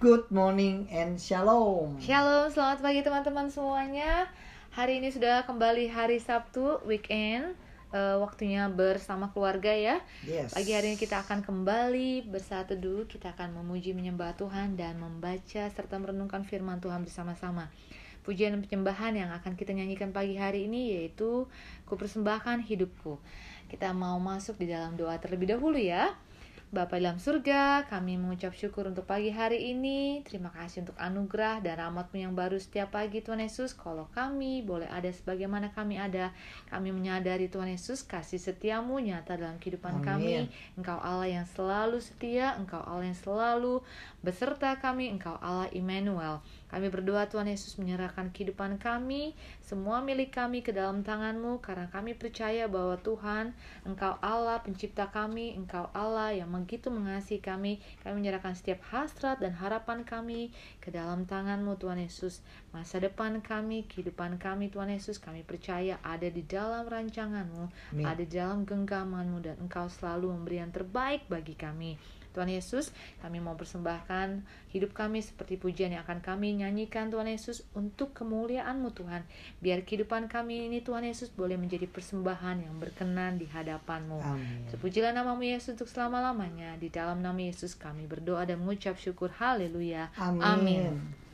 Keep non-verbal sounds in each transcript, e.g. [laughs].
Good morning and shalom. Shalom, selamat pagi teman-teman semuanya. Hari ini sudah kembali hari Sabtu, weekend. Eh, waktunya bersama keluarga ya. Yes. Pagi hari ini kita akan kembali bersatu dulu. Kita akan memuji menyembah Tuhan dan membaca serta merenungkan firman Tuhan bersama-sama. Pujian dan penyembahan yang akan kita nyanyikan pagi hari ini yaitu Kupersembahkan hidupku. Kita mau masuk di dalam doa terlebih dahulu ya. Bapa dalam surga, kami mengucap syukur untuk pagi hari ini. Terima kasih untuk anugerah dan rahmatmu yang baru setiap pagi Tuhan Yesus. Kalau kami boleh ada sebagaimana kami ada, kami menyadari Tuhan Yesus kasih setiamu nyata dalam kehidupan Amin. kami. Engkau Allah yang selalu setia, Engkau Allah yang selalu beserta kami, Engkau Allah Immanuel. Kami berdoa Tuhan Yesus menyerahkan kehidupan kami, semua milik kami ke dalam tanganmu karena kami percaya bahwa Tuhan Engkau Allah pencipta kami, Engkau Allah yang begitu mengasihi kami. Kami menyerahkan setiap hasrat dan harapan kami ke dalam tanganmu Tuhan Yesus. Masa depan kami, kehidupan kami Tuhan Yesus, kami percaya ada di dalam rancanganmu, Amin. ada di dalam genggamanmu dan Engkau selalu memberi yang terbaik bagi kami. Tuhan Yesus, kami mau persembahkan hidup kami seperti pujian yang akan kami nyanyikan Tuhan Yesus untuk kemuliaan-Mu Tuhan. Biar kehidupan kami ini Tuhan Yesus boleh menjadi persembahan yang berkenan di hadapan-Mu. Amin. Terpujilah namamu Yesus untuk selama-lamanya. Di dalam nama Yesus kami berdoa dan mengucap syukur. Haleluya. Amin. Ini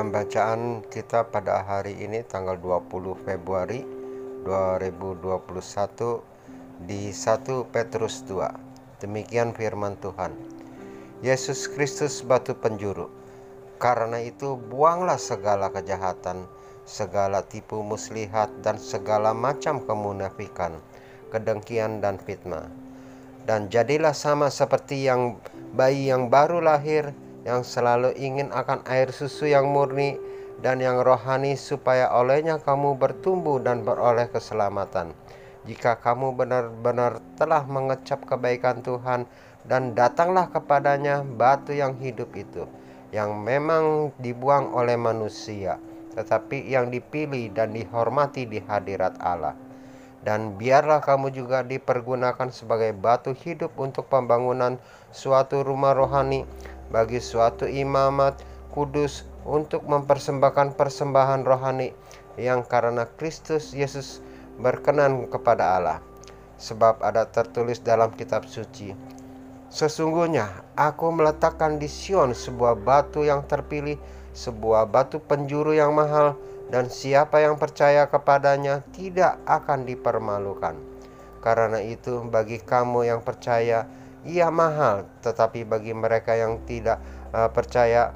Pembacaan kita pada hari ini tanggal 20 Februari 2021 di 1 Petrus 2. Demikian firman Tuhan. Yesus Kristus batu penjuru. Karena itu buanglah segala kejahatan, segala tipu muslihat dan segala macam kemunafikan, kedengkian dan fitnah. Dan jadilah sama seperti yang bayi yang baru lahir yang selalu ingin akan air susu yang murni dan yang rohani supaya olehnya kamu bertumbuh dan beroleh keselamatan. Jika kamu benar-benar telah mengecap kebaikan Tuhan dan datanglah kepadanya batu yang hidup itu, yang memang dibuang oleh manusia, tetapi yang dipilih dan dihormati di hadirat Allah. Dan biarlah kamu juga dipergunakan sebagai batu hidup untuk pembangunan suatu rumah rohani bagi suatu imamat kudus untuk mempersembahkan persembahan rohani yang karena Kristus Yesus berkenan kepada Allah. Sebab ada tertulis dalam kitab suci, Sesungguhnya aku meletakkan di Sion sebuah batu yang terpilih, sebuah batu penjuru yang mahal, dan siapa yang percaya kepadanya tidak akan dipermalukan. Karena itu, bagi kamu yang percaya, ia mahal, tetapi bagi mereka yang tidak uh, percaya,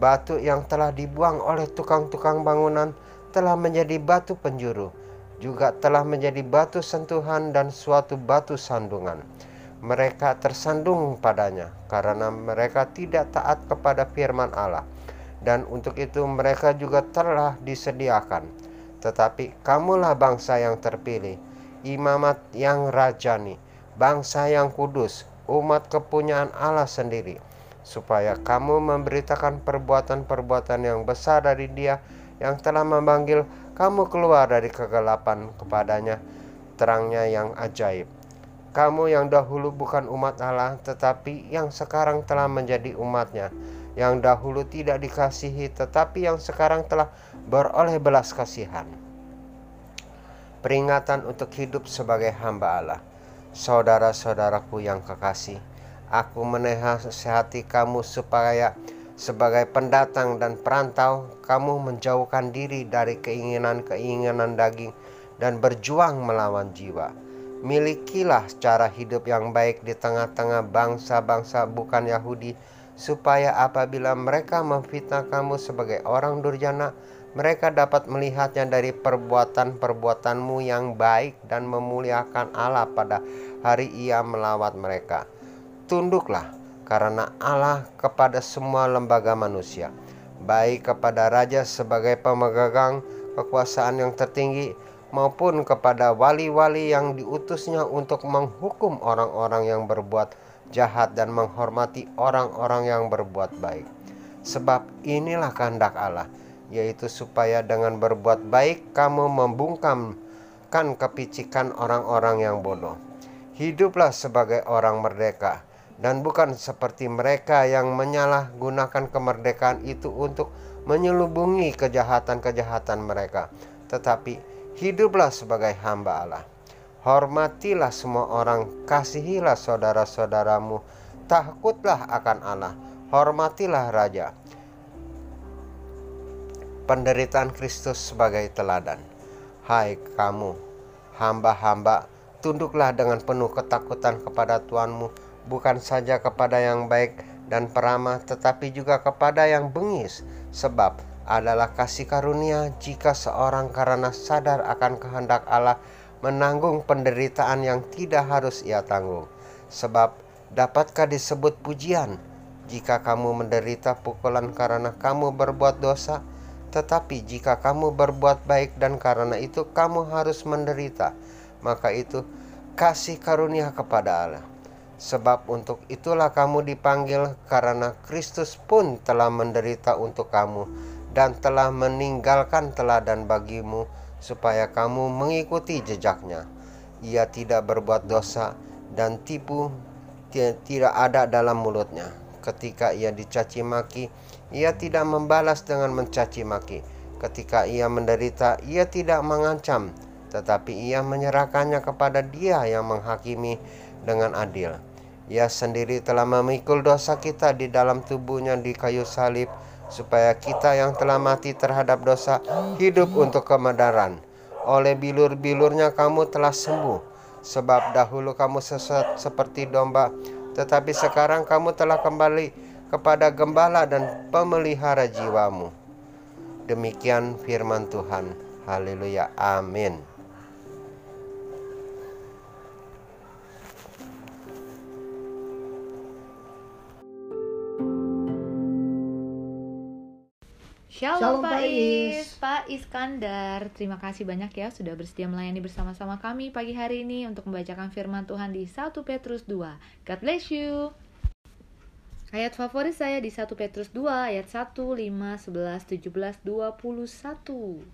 batu yang telah dibuang oleh tukang-tukang bangunan telah menjadi batu penjuru, juga telah menjadi batu sentuhan dan suatu batu sandungan. Mereka tersandung padanya karena mereka tidak taat kepada firman Allah. Dan untuk itu mereka juga telah disediakan. Tetapi kamulah bangsa yang terpilih imamat yang rajani bangsa yang kudus umat kepunyaan Allah sendiri supaya kamu memberitakan perbuatan-perbuatan yang besar dari dia yang telah memanggil kamu keluar dari kegelapan kepadanya terangnya yang ajaib kamu yang dahulu bukan umat Allah, tetapi yang sekarang telah menjadi umatnya. Yang dahulu tidak dikasihi, tetapi yang sekarang telah beroleh belas kasihan. Peringatan untuk hidup sebagai hamba Allah. Saudara-saudaraku yang kekasih, aku menasihati kamu supaya sebagai pendatang dan perantau, kamu menjauhkan diri dari keinginan-keinginan daging dan berjuang melawan jiwa. Milikilah cara hidup yang baik di tengah-tengah bangsa-bangsa bukan Yahudi, supaya apabila mereka memfitnah kamu sebagai orang durjana, mereka dapat melihatnya dari perbuatan-perbuatanmu yang baik dan memuliakan Allah pada hari ia melawat mereka. Tunduklah karena Allah kepada semua lembaga manusia, baik kepada raja sebagai pemegang kekuasaan yang tertinggi, maupun kepada wali-wali yang diutusnya untuk menghukum orang-orang yang berbuat jahat dan menghormati orang-orang yang berbuat baik. Sebab inilah kehendak Allah, yaitu supaya dengan berbuat baik kamu membungkamkan kepicikan orang-orang yang bodoh. Hiduplah sebagai orang merdeka dan bukan seperti mereka yang menyalahgunakan kemerdekaan itu untuk menyelubungi kejahatan-kejahatan mereka, tetapi hiduplah sebagai hamba Allah. Hormatilah semua orang, kasihilah saudara-saudaramu, takutlah akan Allah, hormatilah Raja. Penderitaan Kristus sebagai teladan. Hai kamu, hamba-hamba, tunduklah dengan penuh ketakutan kepada Tuhanmu, bukan saja kepada yang baik dan peramah, tetapi juga kepada yang bengis, sebab adalah kasih karunia jika seorang karena sadar akan kehendak Allah menanggung penderitaan yang tidak harus ia tanggung. Sebab dapatkah disebut pujian jika kamu menderita pukulan karena kamu berbuat dosa? Tetapi jika kamu berbuat baik dan karena itu kamu harus menderita, maka itu kasih karunia kepada Allah. Sebab untuk itulah kamu dipanggil karena Kristus pun telah menderita untuk kamu dan telah meninggalkan teladan bagimu supaya kamu mengikuti jejaknya. Ia tidak berbuat dosa dan tipu tidak ada dalam mulutnya. Ketika ia dicaci maki, ia tidak membalas dengan mencaci maki. Ketika ia menderita, ia tidak mengancam, tetapi ia menyerahkannya kepada Dia yang menghakimi dengan adil. Ia sendiri telah memikul dosa kita di dalam tubuhnya di kayu salib supaya kita yang telah mati terhadap dosa hidup untuk kebenaran. Oleh bilur-bilurnya kamu telah sembuh, sebab dahulu kamu sesat seperti domba, tetapi sekarang kamu telah kembali kepada gembala dan pemelihara jiwamu. Demikian firman Tuhan. Haleluya. Amin. Shalom, Shalom, Pak Is. Pak Iskandar. Terima kasih banyak ya sudah bersedia melayani bersama-sama kami pagi hari ini untuk membacakan firman Tuhan di 1 Petrus 2. God bless you. Ayat favorit saya di 1 Petrus 2 ayat 1, 5, 11, 17, 21.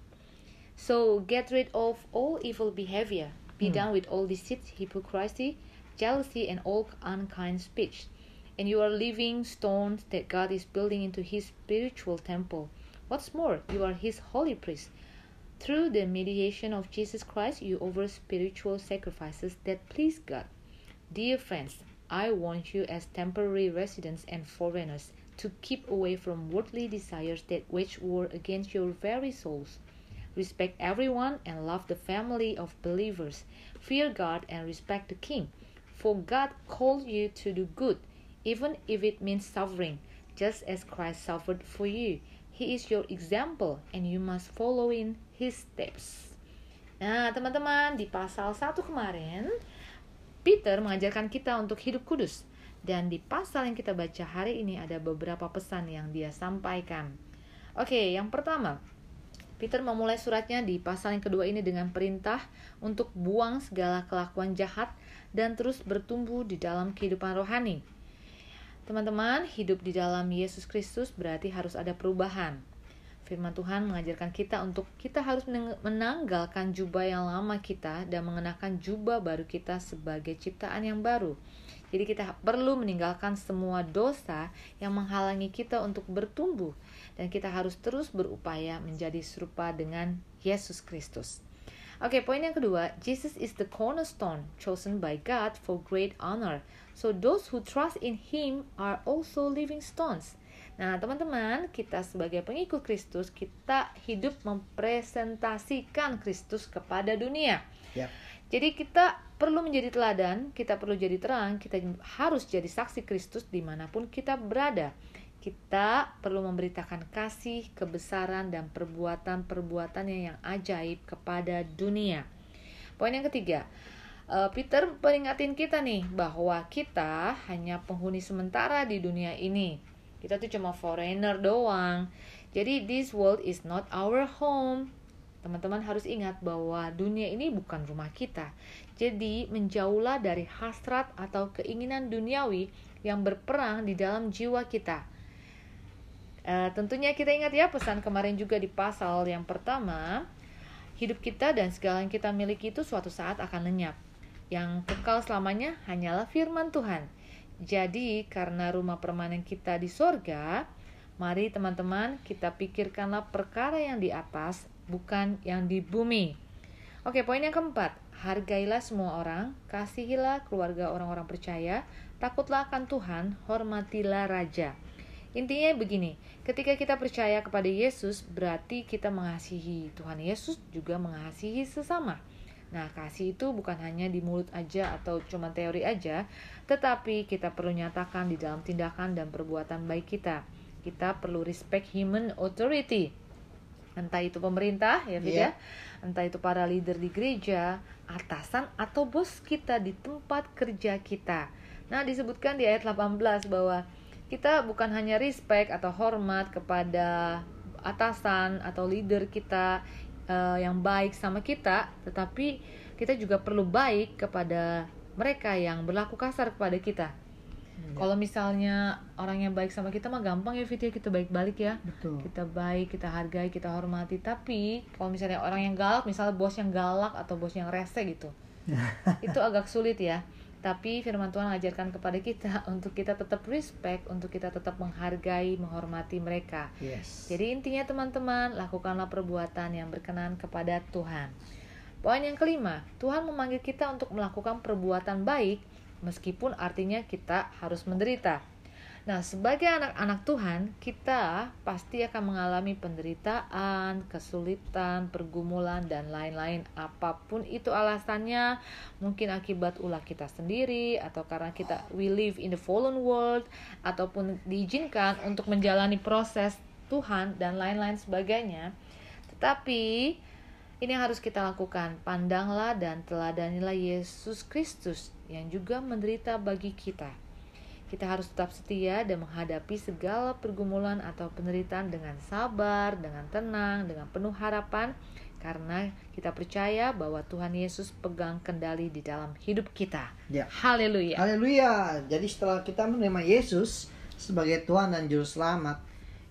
So get rid of all evil behavior. Be done with all deceit, hypocrisy, jealousy, and all unkind speech. And you are living stones that God is building into His spiritual temple. What's more, you are His holy priest. Through the mediation of Jesus Christ, you offer spiritual sacrifices that please God. Dear friends, I want you as temporary residents and foreigners to keep away from worldly desires that wage war against your very souls. Respect everyone and love the family of believers. Fear God and respect the king. For God called you to do good, even if it means suffering, just as Christ suffered for you. He is your example and you must follow in his steps. Nah, teman-teman, di pasal 1 kemarin Peter mengajarkan kita untuk hidup kudus. Dan di pasal yang kita baca hari ini ada beberapa pesan yang dia sampaikan. Oke, yang pertama, Peter memulai suratnya di pasal yang kedua ini dengan perintah untuk buang segala kelakuan jahat dan terus bertumbuh di dalam kehidupan rohani. Teman-teman, hidup di dalam Yesus Kristus berarti harus ada perubahan. Firman Tuhan mengajarkan kita untuk kita harus menanggalkan jubah yang lama kita dan mengenakan jubah baru kita sebagai ciptaan yang baru. Jadi kita perlu meninggalkan semua dosa yang menghalangi kita untuk bertumbuh dan kita harus terus berupaya menjadi serupa dengan Yesus Kristus. Oke, poin yang kedua, Jesus is the cornerstone chosen by God for great honor. So those who trust in him are also living stones. Nah, teman-teman, kita sebagai pengikut Kristus, kita hidup mempresentasikan Kristus kepada dunia. Yep. Jadi kita perlu menjadi teladan, kita perlu jadi terang, kita harus jadi saksi Kristus di mana pun kita berada. Kita perlu memberitakan kasih, kebesaran, dan perbuatan-perbuatannya yang ajaib kepada dunia. Poin yang ketiga, eh, Peter peringatin kita nih bahwa kita hanya penghuni sementara di dunia ini. Kita tuh cuma foreigner doang. Jadi this world is not our home. Teman-teman harus ingat bahwa dunia ini bukan rumah kita. Jadi menjauhlah dari hasrat atau keinginan duniawi yang berperang di dalam jiwa kita. Uh, tentunya kita ingat ya pesan kemarin juga di pasal yang pertama, hidup kita dan segala yang kita miliki itu suatu saat akan lenyap. Yang kekal selamanya hanyalah firman Tuhan. Jadi, karena rumah permanen kita di sorga, mari teman-teman kita pikirkanlah perkara yang di atas, bukan yang di bumi. Oke, poin yang keempat, hargailah semua orang, kasihilah keluarga orang-orang percaya, takutlah akan Tuhan, hormatilah raja. Intinya begini, ketika kita percaya kepada Yesus, berarti kita mengasihi Tuhan Yesus juga mengasihi sesama. Nah, kasih itu bukan hanya di mulut aja atau cuma teori aja, tetapi kita perlu nyatakan di dalam tindakan dan perbuatan baik kita. Kita perlu respect human authority. Entah itu pemerintah ya, Fit Iya. ya. Entah itu para leader di gereja, atasan atau bos kita di tempat kerja kita. Nah, disebutkan di ayat 18 bahwa kita bukan hanya respect atau hormat kepada atasan atau leader kita eh, yang baik sama kita, tetapi kita juga perlu baik kepada mereka yang berlaku kasar kepada kita. Kalau misalnya orang yang baik sama kita mah gampang ya Fit ya kita baik balik ya. Betul. Kita baik, kita hargai, kita hormati. Tapi kalau misalnya orang yang galak, misalnya bos yang galak atau bos yang rese gitu, [laughs] itu agak sulit ya. Tapi firman Tuhan ajarkan kepada kita [laughs] untuk kita tetap respect, untuk kita tetap menghargai, menghormati mereka. Yes. Jadi intinya teman-teman, lakukanlah perbuatan yang berkenan kepada Tuhan. Poin yang kelima, Tuhan memanggil kita untuk melakukan perbuatan baik meskipun artinya kita harus menderita. Nah, sebagai anak-anak Tuhan, kita pasti akan mengalami penderitaan, kesulitan, pergumulan, dan lain-lain. Apa pun itu alasannya, mungkin akibat ulah kita sendiri, atau karena kita we live in the fallen world, ataupun diizinkan untuk menjalani proses Tuhan, dan lain-lain sebagainya. Tetapi, ini yang harus kita lakukan. Pandanglah dan teladanilah Yesus Kristus yang juga menderita bagi kita. Kita harus tetap setia dan menghadapi segala pergumulan atau penderitaan dengan sabar, dengan tenang, dengan penuh harapan karena kita percaya bahwa Tuhan Yesus pegang kendali di dalam hidup kita. Ya. Haleluya. Haleluya. Jadi setelah kita menerima Yesus, sebagai Tuhan dan Juru Selamat,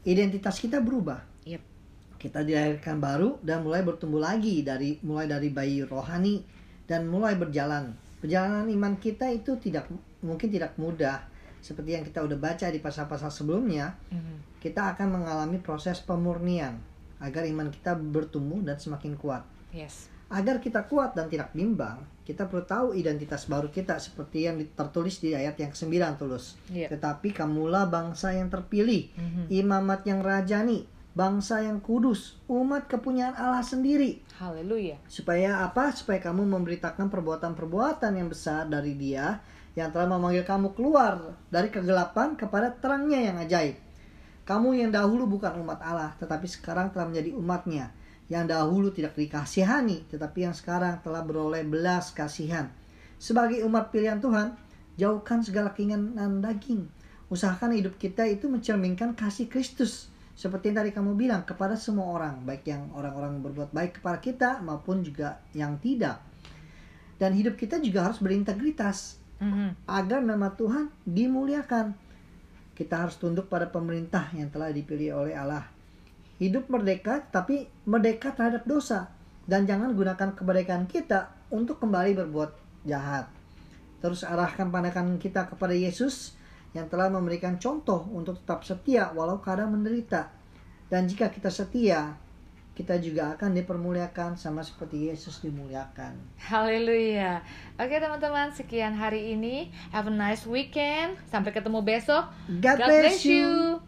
identitas kita berubah. Yep. Kita dilahirkan baru dan mulai bertumbuh lagi dari mulai dari bayi rohani dan mulai berjalan. Perjalanan iman kita itu tidak mungkin tidak mudah. Seperti yang kita udah baca di pasal-pasal sebelumnya, Mhm. kita akan mengalami proses pemurnian agar iman kita bertumbuh dan semakin kuat. Yes. Agar kita kuat dan tidak bimbang, kita perlu tahu identitas baru kita seperti yang tertulis di ayat yang ke-9 tulus. Iya. Tetapi kamulah bangsa yang terpilih, Mhm. imamat yang rajani, bangsa yang kudus, umat kepunyaan Allah sendiri. Haleluya. Supaya apa? Supaya kamu memberitakan perbuatan-perbuatan yang besar dari Dia yang telah memanggil kamu keluar dari kegelapan kepada terangnya yang ajaib. Kamu yang dahulu bukan umat Allah, tetapi sekarang telah menjadi umatnya. Yang dahulu tidak dikasihani, tetapi yang sekarang telah beroleh belas kasihan. Sebagai umat pilihan Tuhan, jauhkan segala keinginan daging. Usahakan hidup kita itu mencerminkan kasih Kristus. Seperti yang tadi kamu bilang, kepada semua orang. Baik yang orang-orang berbuat baik kepada kita, maupun juga yang tidak. Dan hidup kita juga harus berintegritas Mhm. agar nama Tuhan dimuliakan. Kita harus tunduk pada pemerintah yang telah dipilih oleh Allah. Hidup merdeka, tapi merdeka terhadap dosa. Dan jangan gunakan kemerdekaan kita untuk kembali berbuat jahat. Terus arahkan pandangan kita kepada Yesus yang telah memberikan contoh untuk tetap setia walau kadang menderita. Dan jika kita setia, kita juga akan dipermuliakan sama seperti Yesus dimuliakan. Haleluya. Oke teman-teman, sekian hari ini. Have a nice weekend. Sampai ketemu besok. God bless you.